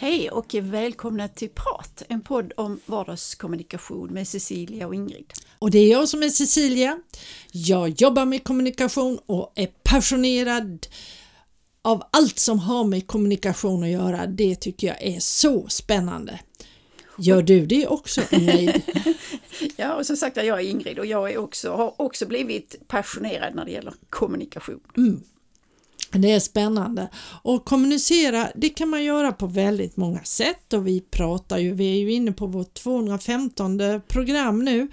Hej och välkomna till Prat, en podd om vardagskommunikation med Cecilia och Ingrid. Och det är jag som är Cecilia. Jag jobbar med kommunikation och är passionerad av allt som har med kommunikation att göra. Det tycker jag är så spännande. Gör du det också Ingrid? ja, och som sagt jag är Ingrid och jag är också, har också blivit passionerad när det gäller kommunikation. Mm. Det är spännande. Och kommunicera det kan man göra på väldigt många sätt. Och vi pratar ju, vi är ju inne på vårt 215 program nu.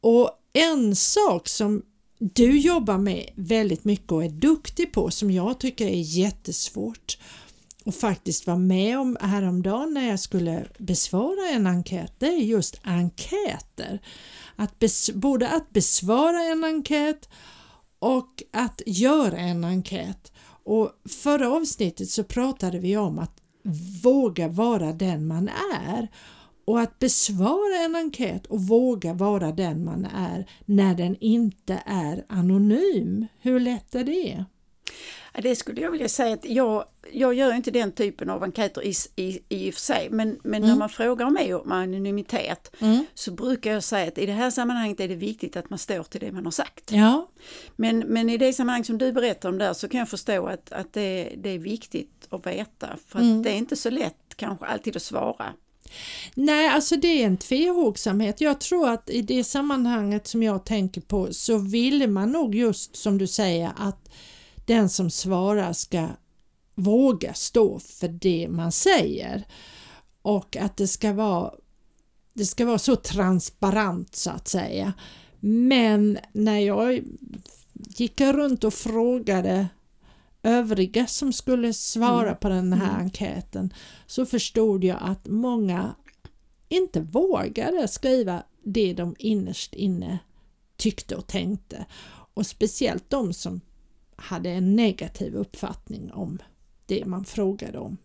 Och en sak som du jobbar med väldigt mycket och är duktig på som jag tycker är jättesvårt och faktiskt var med om häromdagen när jag skulle besvara en enkät, det är just enkäter. Att bes både att besvara en enkät och att göra en enkät. Och förra avsnittet så pratade vi om att våga vara den man är och att besvara en enkät och våga vara den man är när den inte är anonym. Hur lätt är det? Det skulle jag vilja säga att jag, jag gör inte den typen av enkäter i, i, i och för sig men, men mm. när man frågar mig om anonymitet mm. så brukar jag säga att i det här sammanhanget är det viktigt att man står till det man har sagt. Ja. Men, men i det sammanhang som du berättar om där så kan jag förstå att, att det, det är viktigt att veta för att mm. det är inte så lätt kanske alltid att svara. Nej, alltså det är en tvehågsamhet. Jag tror att i det sammanhanget som jag tänker på så ville man nog just som du säger att den som svarar ska våga stå för det man säger och att det ska vara det ska vara så transparent så att säga. Men när jag gick runt och frågade övriga som skulle svara mm. på den här mm. enkäten så förstod jag att många inte vågade skriva det de innerst inne tyckte och tänkte. Och speciellt de som hade en negativ uppfattning om det man frågade om.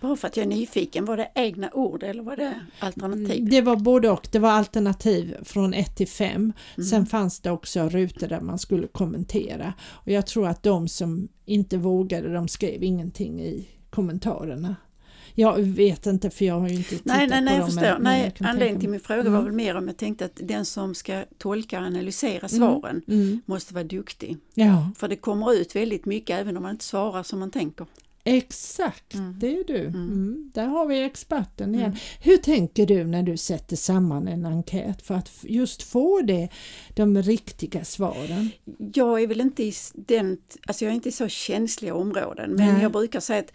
Bara för att jag är nyfiken, var det egna ord eller var det alternativ? Det var både och, det var alternativ från 1 till 5. Mm. Sen fanns det också rutor där man skulle kommentera och jag tror att de som inte vågade de skrev ingenting i kommentarerna. Jag vet inte för jag har ju inte tittat nej, nej, nej, på jag förstår. Men, nej, anledningen till min fråga mm. var väl mer om jag tänkte att den som ska tolka och analysera mm. svaren mm. måste vara duktig. Ja. För det kommer ut väldigt mycket även om man inte svarar som man tänker. Exakt, mm. det är du. Mm. mm. Där har vi experten igen. Mm. Hur tänker du när du sätter samman en enkät för att just få det, de riktiga svaren? Jag är väl inte i den, alltså jag är inte i så känsliga områden men Nej. jag brukar säga att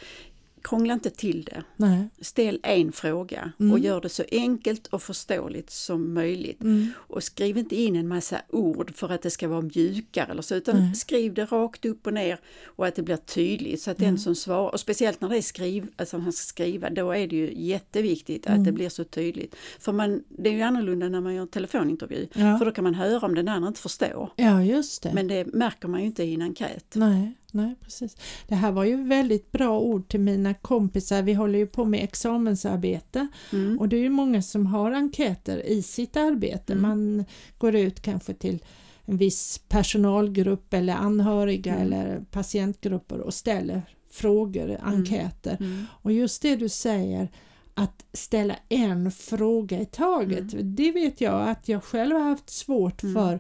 krångla inte till det. Nej. Ställ en fråga mm. och gör det så enkelt och förståeligt som möjligt. Mm. Och skriv inte in en massa ord för att det ska vara mjukare eller så utan Nej. skriv det rakt upp och ner och att det blir tydligt så att mm. den som svarar, och speciellt när det är skriv, alltså han ska skriva, då är det ju jätteviktigt att det mm. blir så tydligt. För man, det är ju annorlunda när man gör en telefonintervju ja. för då kan man höra om den andra inte förstår. Ja, just det. Men det märker man ju inte i en enkät. Nej nej precis. Det här var ju väldigt bra ord till mina kompisar. Vi håller ju på med examensarbete mm. och det är ju många som har enkäter i sitt arbete. Mm. Man går ut kanske till en viss personalgrupp eller anhöriga mm. eller patientgrupper och ställer frågor, mm. enkäter. Mm. Och just det du säger att ställa en fråga i taget, mm. det vet jag att jag själv har haft svårt för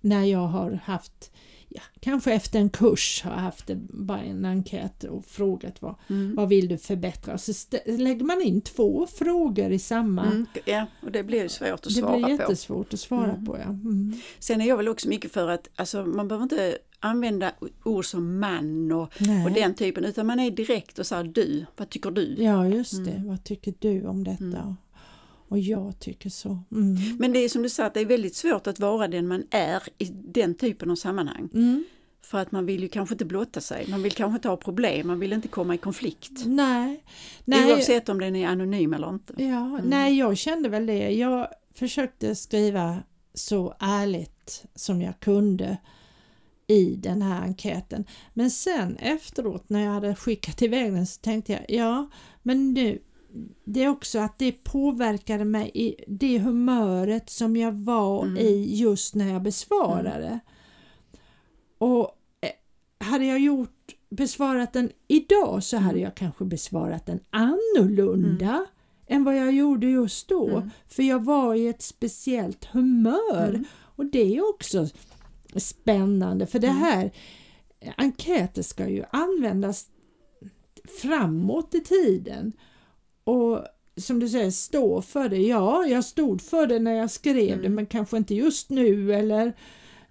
när jag har haft ja, kanske efter en kurs har haft bara en enkät och frågat vad, mm. vad vill du förbättra? Så lägger man in två frågor i samma. Mm, ja, och det blir ju svårt att det svara på. Det blir jättesvårt att svara mm. på. Ja. Mm. Sen är jag väl också mycket för att alltså, man behöver inte använda ord som man och, och den typen utan man är direkt och säger du, vad tycker du? Ja just det, mm. vad tycker du om detta? Och jag tycker så. Mm. Men det är som du sa, att det är väldigt svårt att vara den man är i den typen av sammanhang. Mm. För att man vill ju kanske inte blotta sig, man vill kanske inte ha problem, man vill inte komma i konflikt. Nej. nej. Oavsett om den är anonym eller inte. Ja, mm. Nej, jag kände väl det. Jag försökte skriva så ärligt som jag kunde i den här enkäten. Men sen efteråt när jag hade skickat iväg den så tänkte jag, ja men nu det är också att det påverkade mig i det humöret som jag var mm. i just när jag besvarade. Mm. Och eh, hade jag gjort besvarat den idag så hade Mm. jag kanske besvarat den annorlunda än vad jag gjorde just då. Mm. För jag var i ett speciellt humör. Mm. Och det är också spännande för det Mm. här enkäter ska ju användas framåt i tiden. Och som du säger, stå för det. Ja, jag stod för det när jag skrev det Mm. men kanske inte just nu eller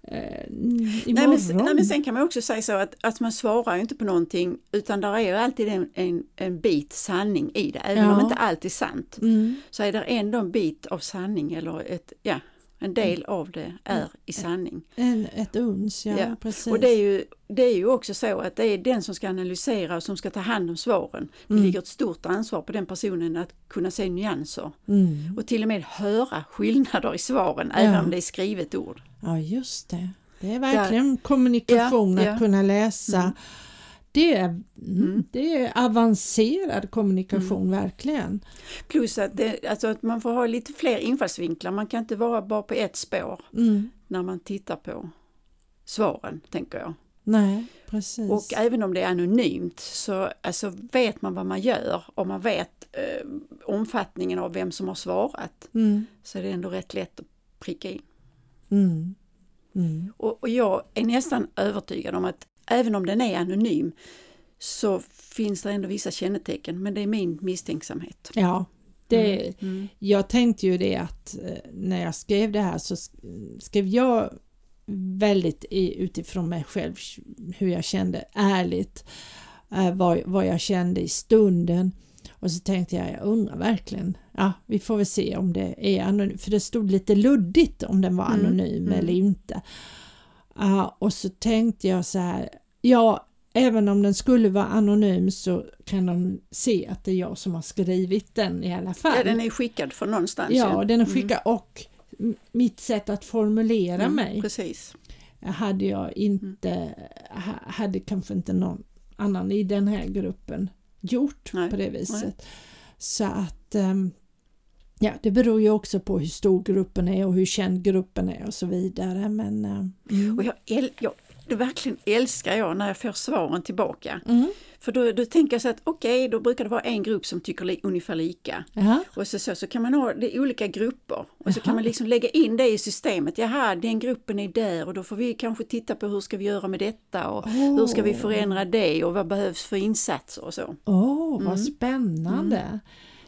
eh. Nej men, nej men sen kan man också säga så att, att man svarar ju inte på någonting utan där är ju alltid en, en, en bit sanning i det. Även Ja. om inte allt är sant mm. så är det ändå en bit av sanning eller ett, ja, en del av det är i sanning. en, ett uns, ja, Ja, precis. Och det är, ju, det är ju också så att det är den som ska analysera och som ska ta hand om svaren. Det Mm. ligger ett stort ansvar på den personen att kunna se nyanser mm. och till och med höra skillnader i svaren även Ja. om det är skrivet ord. Ja, just det. Det är verkligen kommunikation Ja, att ja. kunna läsa. Mm. Det, är, mm, Mm. det är avancerad kommunikation, verkligen. Plus att, det, alltså att man får ha lite fler infallsvinklar, man kan inte vara bara på ett spår Mm. när man tittar på svaren, tänker jag. Nej, precis. Och även om det är anonymt så alltså, vet man vad man gör och man vet eh, omfattningen av vem som har svarat mm. så är det ändå rätt lätt att pricka in. Mm. Mm. Och, och jag är nästan övertygad om att även om den är anonym så finns det ändå vissa kännetecken, men det är min misstänksamhet. Ja, det, Mm. jag tänkte ju det att eh, när jag skrev det här så sk- skrev jag väldigt i, utifrån mig själv hur jag kände ärligt eh, vad, vad jag kände i stunden och så tänkte jag, jag undrar verkligen, ja vi får väl se om det är anonymt, för det stod lite luddigt om den var Mm, anonym mm. eller inte. Ja, och så tänkte jag så här, ja även om den skulle vara anonym så kan de se att det är jag som har skrivit den i alla fall. Ja, den är skickad från någonstans. Ja, ju. den är Mm. skickad och m- mitt sätt att formulera Mm, mig Precis. hade jag inte, ha- hade kanske inte någon annan i den här gruppen gjort Nej, på det viset. Så att ehm, ja, det beror ju också på hur stor gruppen är och hur känd gruppen är och så vidare. Men, eh, mm. Och jag, jag, det verkligen älskar jag när jag får svaren tillbaka. Mm. För då, då tänker jag så att okej, då brukar det vara en grupp som tycker li, ungefär lika. Ja. Och så, så, så kan man ha det olika grupper och så Jaha. kan man liksom lägga in det i systemet. Jaha, den gruppen är där och då får vi kanske titta på hur ska vi göra med detta och hur ska vi förändra det och vad behövs för insatser och så. Åh, vad Mm. spännande!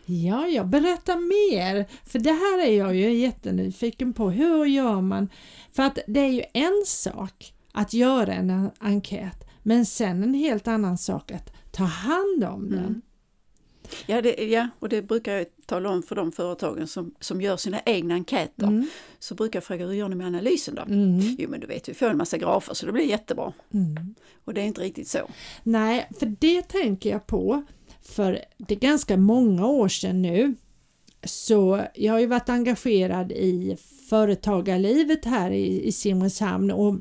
Ja, ja, berätta mer! För det här är jag ju jättenyfiken på. Hur gör man? För att det är ju en sak att göra en enkät, men sen en helt annan sak att ta hand om den. Mm. Ja, det, ja, och det brukar jag tala om för de företagen som, som gör sina egna enkäter. Mm. Så brukar jag fråga hur gör ni med analysen då? Mm. Jo men du vet, vi får en massa grafer så det blir jättebra. Mm. Och det är inte riktigt så. Nej, för det tänker jag på. För det är ganska många år sedan nu. Så jag har ju varit engagerad i företagarlivet här i, i Simrishamn och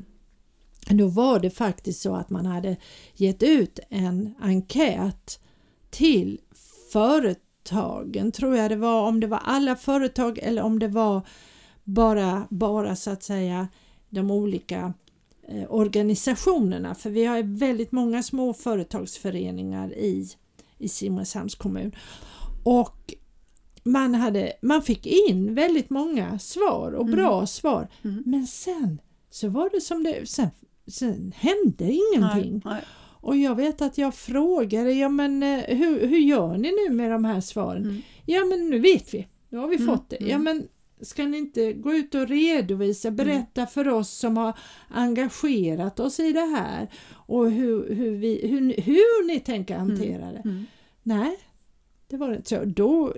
då var det faktiskt så att man hade gett ut en enkät till företagen, tror jag det var, om det var alla företag eller om det var bara, bara så att säga de olika eh, organisationerna, för vi har väldigt många små företagsföreningar i, i Simrishamns kommun. Och man, hade, man fick in väldigt många svar och bra svar, Mm. men sen så var det som det, sen, sen hände ingenting. Nej, nej. Och jag vet att jag frågade, ja men eh, hur, hur gör ni nu med de här svaren? Mm. Ja men nu vet vi, nu har vi Mm, fått det. Ja mm. men ska ni inte gå ut och redovisa, berätta för oss som har engagerat oss i det här och hur, hur, vi, hur, hur ni tänker hantera det? Mm. Nej, det var inte så. Då,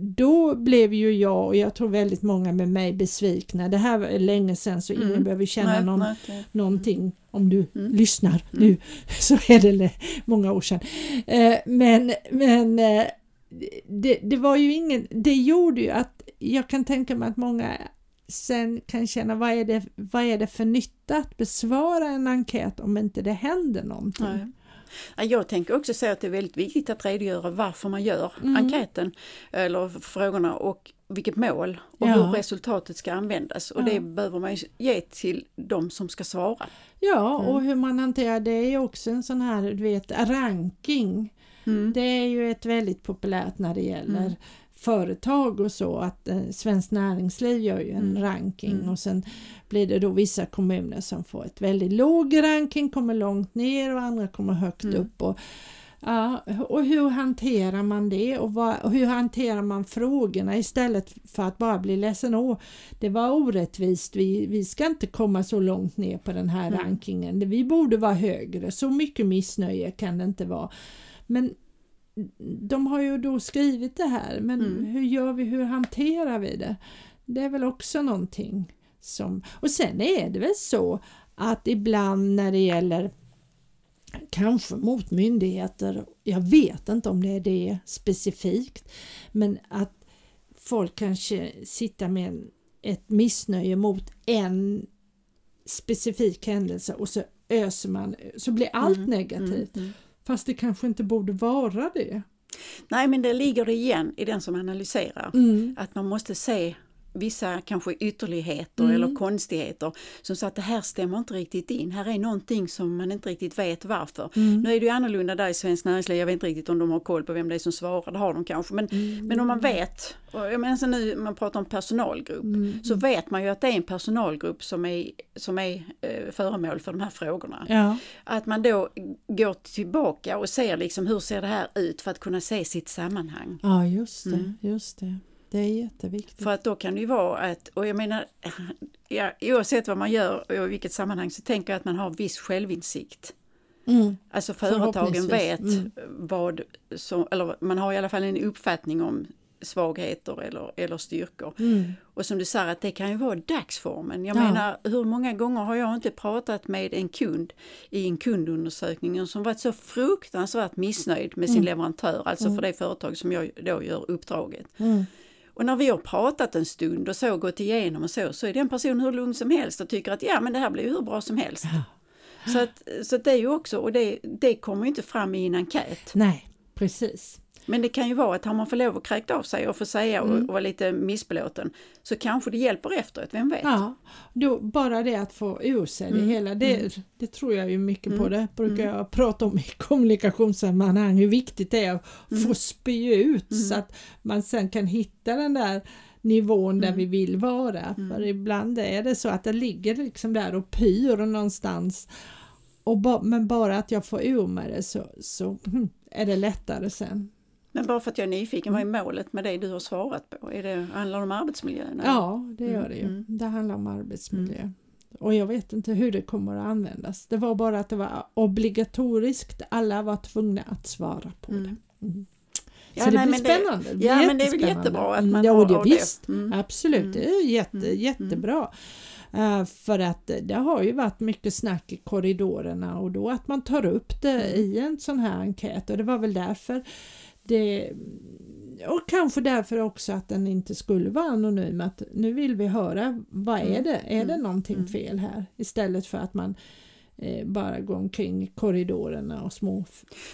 då blev ju jag och jag tror väldigt många med mig besvikna. Det här var länge sedan så ingen Mm. behöver känna Nej, någon, nej, det- någonting om du Mm. lyssnar nu så är det många år sedan. Eh, men men eh, det, det var ju ingen, det gjorde ju att jag kan tänka mig att många sen kan känna vad är det, vad är det för nytta att besvara en enkät om inte det händer någonting. Nej. Ja, Jag tänker också säga att det är väldigt viktigt att redogöra varför man gör Mm. enkäten eller frågorna och vilket mål och Ja. hur resultatet ska användas. Och Ja. det behöver man ge till de som ska svara. Ja, Mm. och hur man hanterar det är ju också en sån här, du vet, ranking. Mm. Det är ju ett väldigt populärt när det gäller Mm. Företag och så att eh, Svenskt Näringsliv gör ju en Mm. ranking Mm. och sen blir det då vissa kommuner som får ett väldigt låg ranking, kommer långt ner och andra kommer högt Mm. upp. Och, ja, och hur hanterar man det och, vad, och hur hanterar man frågorna istället för att bara bli ledsen, åh det var orättvist, vi, vi ska inte komma så långt ner på den här Mm. rankingen, vi borde vara högre, så mycket missnöje kan det inte vara. Men de har ju då skrivit det här, men Mm. hur gör vi, hur hanterar vi det? Det är väl också någonting som... Och sen är det väl så att ibland när det gäller kanske mot myndigheter, jag vet inte om det är det specifikt, men att folk kanske sitter med ett missnöje mot en specifik händelse och så öser man, så blir allt Mm, negativt. Mm. Fast det kanske inte borde vara det. Nej men det ligger igen i den som analyserar. Mm. Att man måste se vissa kanske ytterligheter Mm. eller konstigheter som så att det här stämmer inte riktigt in. Här är någonting som man inte riktigt vet varför. Mm. Nu är det ju annorlunda där i Svenskt Näringsliv. Jag vet inte riktigt om de har koll på vem det är som svarar. Det har de kanske. Men, Mm. men om man vet, jag menar så nu man pratar om personalgrupp, Mm. så vet man ju att det är en personalgrupp som är, som är eh, föremål för de här frågorna. Ja. Att man då går tillbaka och ser liksom hur ser det här ut för att kunna se sitt sammanhang. ja, just det. Mm. Just det. Det är jätteviktigt. För att då kan det ju vara att, och jag menar, ja, oavsett vad man gör och i vilket sammanhang så tänker jag att man har viss självinsikt. Mm. Alltså företagen vet Mm. vad som, eller man har i alla fall en uppfattning om svagheter eller, eller styrkor. Mm. Och som du säger att det kan ju vara dagsformen. Jag Ja. menar hur många gånger har jag inte pratat med en kund i en kundundersökning som varit så fruktansvärt missnöjd med sin Mm. leverantör, alltså Mm. för det företag som jag då gör uppdraget. Och när vi har pratat en stund och så gått igenom och så, så är den personen hur lugn som helst och tycker att ja men det här blir ju hur bra som helst. Ja. Så, att, så att det är ju också, och det, det kommer ju inte fram i en enkät. Nej, precis. Men det kan ju vara att har man får lov att kräkt av sig och få säga och, Mm. och vara lite missbelåten så kanske det hjälper efteråt, vem vet? Ja, då, bara det att få ur sig det Mm. hela, det, det tror jag ju mycket på. Mm. Det brukar Mm. jag prata om i kommunikationssammanhang, hur viktigt det är att Mm. få spy ut Mm. så att man sen kan hitta den där nivån där Mm. vi vill vara. Mm. För ibland är det så att det ligger liksom där och pyr någonstans. Och ba, men bara att jag får ur mig det så, så hm, är det lättare sen. Men bara för att jag är nyfiken, vad är målet med det du har svarat på? Är det, handlar det om arbetsmiljön? eller? Ja, det gör det ju. Mm. Det handlar om arbetsmiljö. Och jag vet inte hur det kommer att användas. Det var bara att det var obligatoriskt. Alla var tvungna att svara på det. Mm. Mm. Ja, Så det nej, blir spännande. Det Ja men det är väl jättebra att Mm, man ja, har, det, visst. Mm. Absolut, Mm. det är jätte, Mm. jättebra. Eh, för att det har ju varit mycket snack i korridorerna och då att man tar upp det Mm. i en sån här enkät och det var väl därför det och kanske därför också att den inte skulle vara anonym att nu vill vi höra vad är Mm. det, är det Mm. någonting Mm. fel här istället för att man eh, bara går omkring korridorerna och små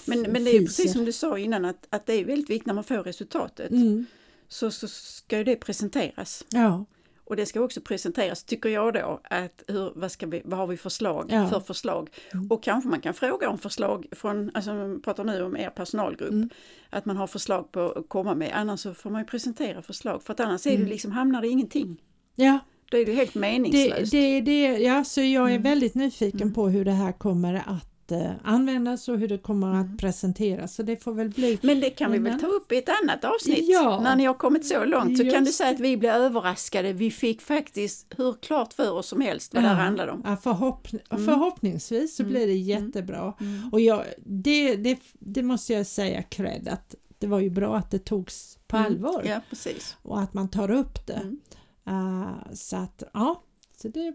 Men, men det är precis som du sa innan att, att det är väldigt viktigt när man får resultatet Mm. så, så ska ju det presenteras. Ja, Och det ska också presenteras, tycker jag då, att hur, vad, ska vi, vad har vi förslag Ja. för förslag? Mm. Och kanske man kan fråga om förslag från, alltså vi pratar nu om er personalgrupp, Mm. att man har förslag på att komma med, annars så får man ju presentera förslag för att annars är det Mm. liksom, hamnar det ingenting. ja Då är det helt det, meningslöst. det, det, ja, så jag är Mm. väldigt nyfiken Mm. på hur det här kommer att eh, användas och hur det kommer Mm. att presenteras. Så det får väl bli Men det kan vi väl Innan. ta upp i ett annat avsnitt. Ja. När ni har kommit så långt så kan du Just säga att vi blev överraskade. Vi fick faktiskt hur klart för oss som helst vad det här handlade om. Ja, förhopp Mm. Förhoppningsvis så Mm. blir det Mm. jättebra. Och jag, det, det, det måste jag säga cred att det var ju bra att det togs på Mm. allvar Ja, precis. och att man tar upp det. Mm. Uh, så att ja, så det,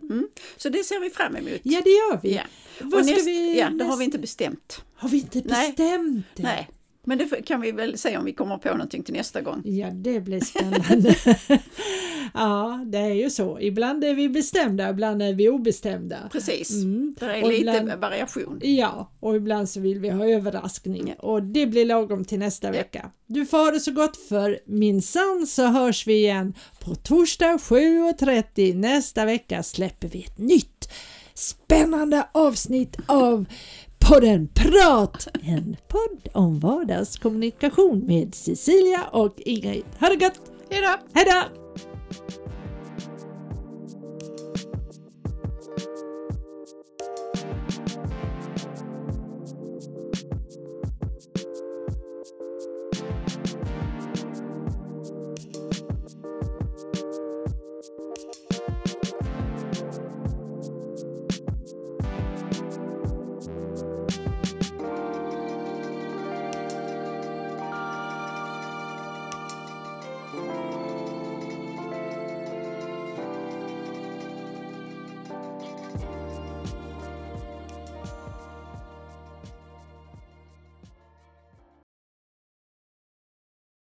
Så det ser vi fram emot. ja det gör vi. Ja. Vad ska näst, vi ja, det har näst- vi inte bestämt. har vi inte Nej. bestämt det? Nej, Men det kan vi väl se om vi kommer på någonting till nästa gång. Ja, det blir spännande. ja, det är ju så. Ibland är vi bestämda, ibland är vi obestämda. Precis, mm. det är och lite ibland, variation. Ja, och ibland så vill vi ha överraskning och det blir lagom till nästa ja. vecka. Du får ha det så gott för minsann så hörs vi igen på torsdag 7.30 nästa vecka släpper vi ett nytt spännande avsnitt av podden Prat! En podd om vardagskommunikation med Cecilia och Ingrid. Ha det gott! Hejdå! Hejdå!